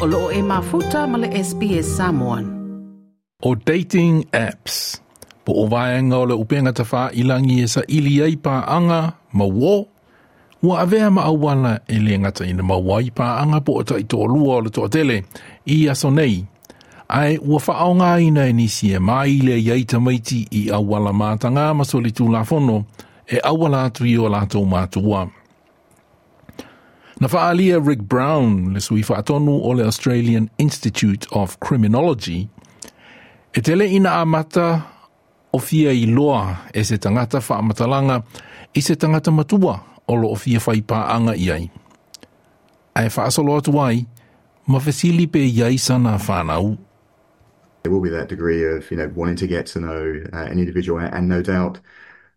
o loo e mafuta ma le SBS Samoan. O dating apps. Po o vaenga o le upenga ta wha ilangi e sa ili ei pa anga ma wo. Ua avea ma awala e le ngata ina ma wai pa anga po o ta i tō lua o le tō tele i aso nei. Ai ua wha ngā ina e nisi e mai le iei tamaiti i awala mātanga ma soli tū la fono e awala atu i o lātou tō mātua. Na whaalia Rick Brown le sui whaatonu o le Australian Institute of Criminology e tele ina amata o fia i loa e se tangata whaamatalanga i se tangata matua o lo o fia whaipaanga i ai. Ai whaasolo atu ai, ma fesili pe iai sana whanau. There will be that degree of, you know, wanting to get to know uh, an individual and no doubt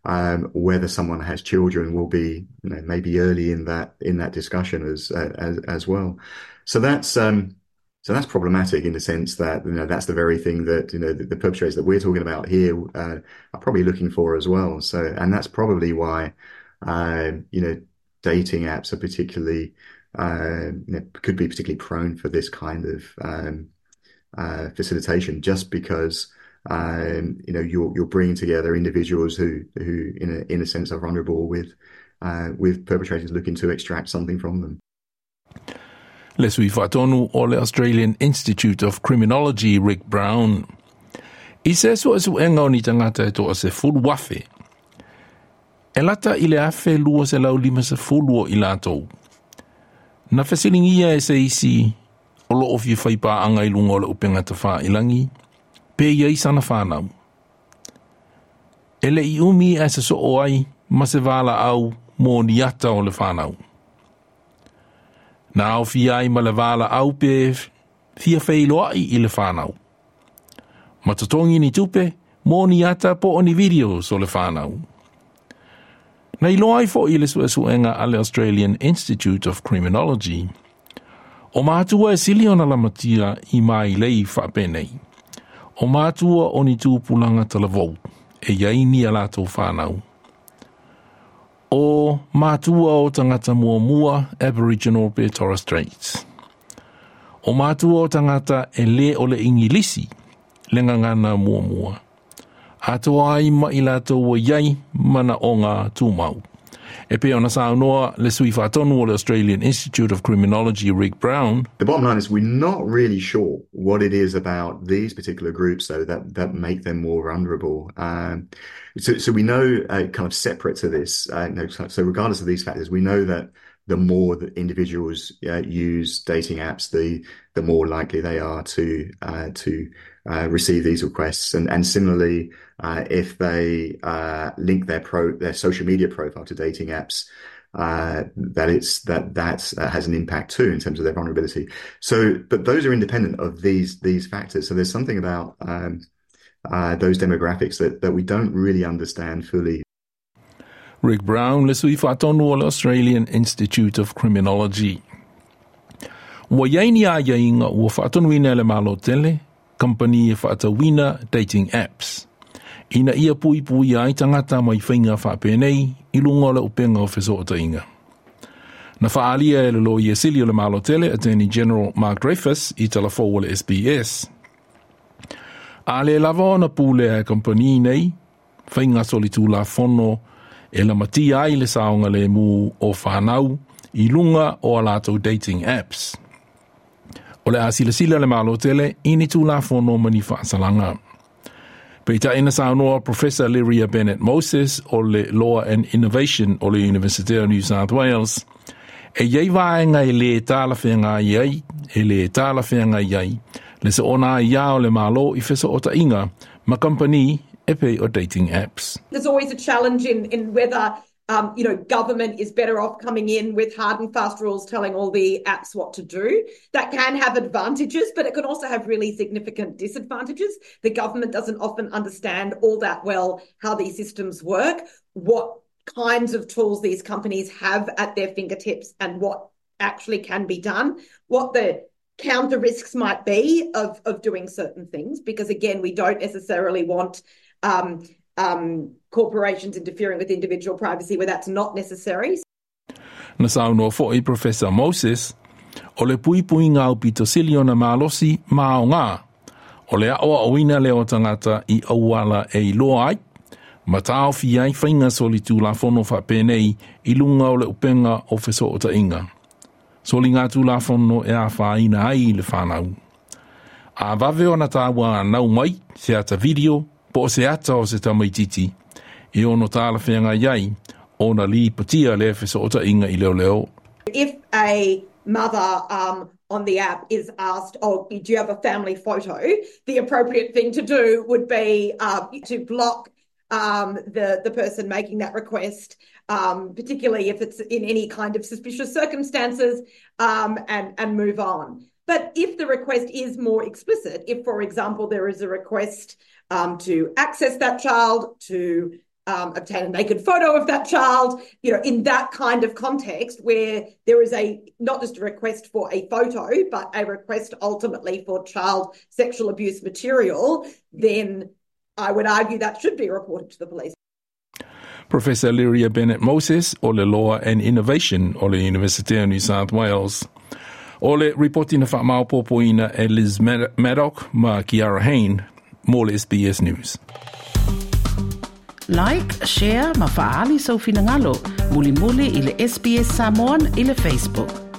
um, whether someone has children will be, you know, maybe early in that in that discussion as uh, as, as well. So that's um, so that's problematic in the sense that you know that's the very thing that you know the, the perpetrators that we're talking about here uh, are probably looking for as well. So and that's probably why uh, you know dating apps are particularly uh, you know, could be particularly prone for this kind of um, uh, facilitation, just because um, you know you're you're bringing together individuals who who in a in a sense are vulnerable with uh, with perpetrators looking to extract something from them. Le sui whaatonu o Australian Institute of Criminology Rick Brown. I se so esu enga o ni tangata e toa se fulu wafe. E lata i le afe lua se lau lima se fulu o i. Na fesilingia e se isi o lo ofi whaipa anga i le upenga ta ilangi. Pe iai sana whanau. Ele i umi e se so oai ma se wala au mō ni ata o le whanau. Na au fi ai ma le wala au pe fia whailoa i i le whanau. Ma tatongi ni tupe, mō ni ata po o ni video so le whanau. Na i loai fo i le su suenga a Australian Institute of Criminology. O mātua e siliona la matia i mai lei whapenei. O mātua o ni tūpulanga talavou, e iai ni a lātou whānau. O mātua o tangata mua mua Aboriginal pe Torres Straits. O mātua o tangata e le o le ingilisi, le ngangana mua mua. Ato ai ma i lātou o iai mana o ngā tūmau. E pe ona saunoa le sui o Australian Institute of Criminology Rick Brown. The bottom line is we're not really sure what it is about these particular groups, though, that, that make them more vulnerable. Um, so, so we know, uh, kind of separate to this, uh, no, so regardless of these factors, we know that the more that individuals uh, use dating apps, the the more likely they are to uh, to uh, receive these requests. And and similarly, uh, if they uh, link their pro their social media profile to dating apps, uh, that it's that that has an impact too in terms of their vulnerability. So, but those are independent of these these factors. So there's something about um, those demographics that that we don't really understand fully. Rick Brown le whaatonu o Australian Institute of Criminology. Wa yaini a yainga ina le company e whaatawina dating apps. Ina ia pui pui ai tangata mai whainga whapenei, i lunga le upenga o wheso o tainga. Na whaalia e le lo i esili o le malo tele, Attorney General Mark Dreyfus, i tala fōua le SBS. A le lava ona pūle a company nei, whainga soli tū la whono e la mati ai le saonga le mu o whanau i lunga o a dating apps. O le asila sila le malo tele, ini tū la fono mani whaasalanga. Peita ina saunoa Professor Lyria Bennett Moses o le Law and Innovation o le University of New South Wales, e iei vaenga e le tāla whenga iei, e le tāla whenga iei, le se ona ia o le malo i o inga, ma company epi or dating apps. There's always a challenge in, in whether um, you know, government is better off coming in with hard and fast rules telling all the apps what to do. That can have advantages, but it can also have really significant disadvantages. The government doesn't often understand all that well how these systems work, what kinds of tools these companies have at their fingertips, and what actually can be done, what the counter risks might be of, of doing certain things, because again, we don't necessarily want um, um, corporations interfering with individual privacy where that's not necessary. Na saunoa fo'i Professor Moses, o le pui pui ngā upito sili o na mālosi mā o ngā. O le aoa o ina leo tangata i auala e i loa ai, ma tāo fi ai whainga soli tū la fono wha pēnei i lunga o le upenga o feso o ta inga. Soli ngā tū la fono e a whaina ai le whanau. A vave o na tāua nau mai, se ata video, po se ata o se tamaititi, e ono tāla whenga iai, o na li patia le feso o ta inga i leo leo. If a mother um, on the app is asked, "Oh, do you have a family photo?" The appropriate thing to do would be uh, to block um, the the person making that request, um, particularly if it's in any kind of suspicious circumstances, um, and and move on. But if the request is more explicit, if, for example, there is a request um, to access that child, to um, obtain a naked photo of that child, you know, in that kind of context where there is a not just a request for a photo, but a request ultimately for child sexual abuse material, then I would argue that should be reported to the police. Professor Lyria Bennett Moses o le Law and Innovation o le University of New South Wales. O le reporti na whaamaupopo ina uh, e Liz Maddock ma Kiara Hain le SBS News. Like, share, ma faali sau finangalo, muli muli ili SBS Samoan ili Facebook.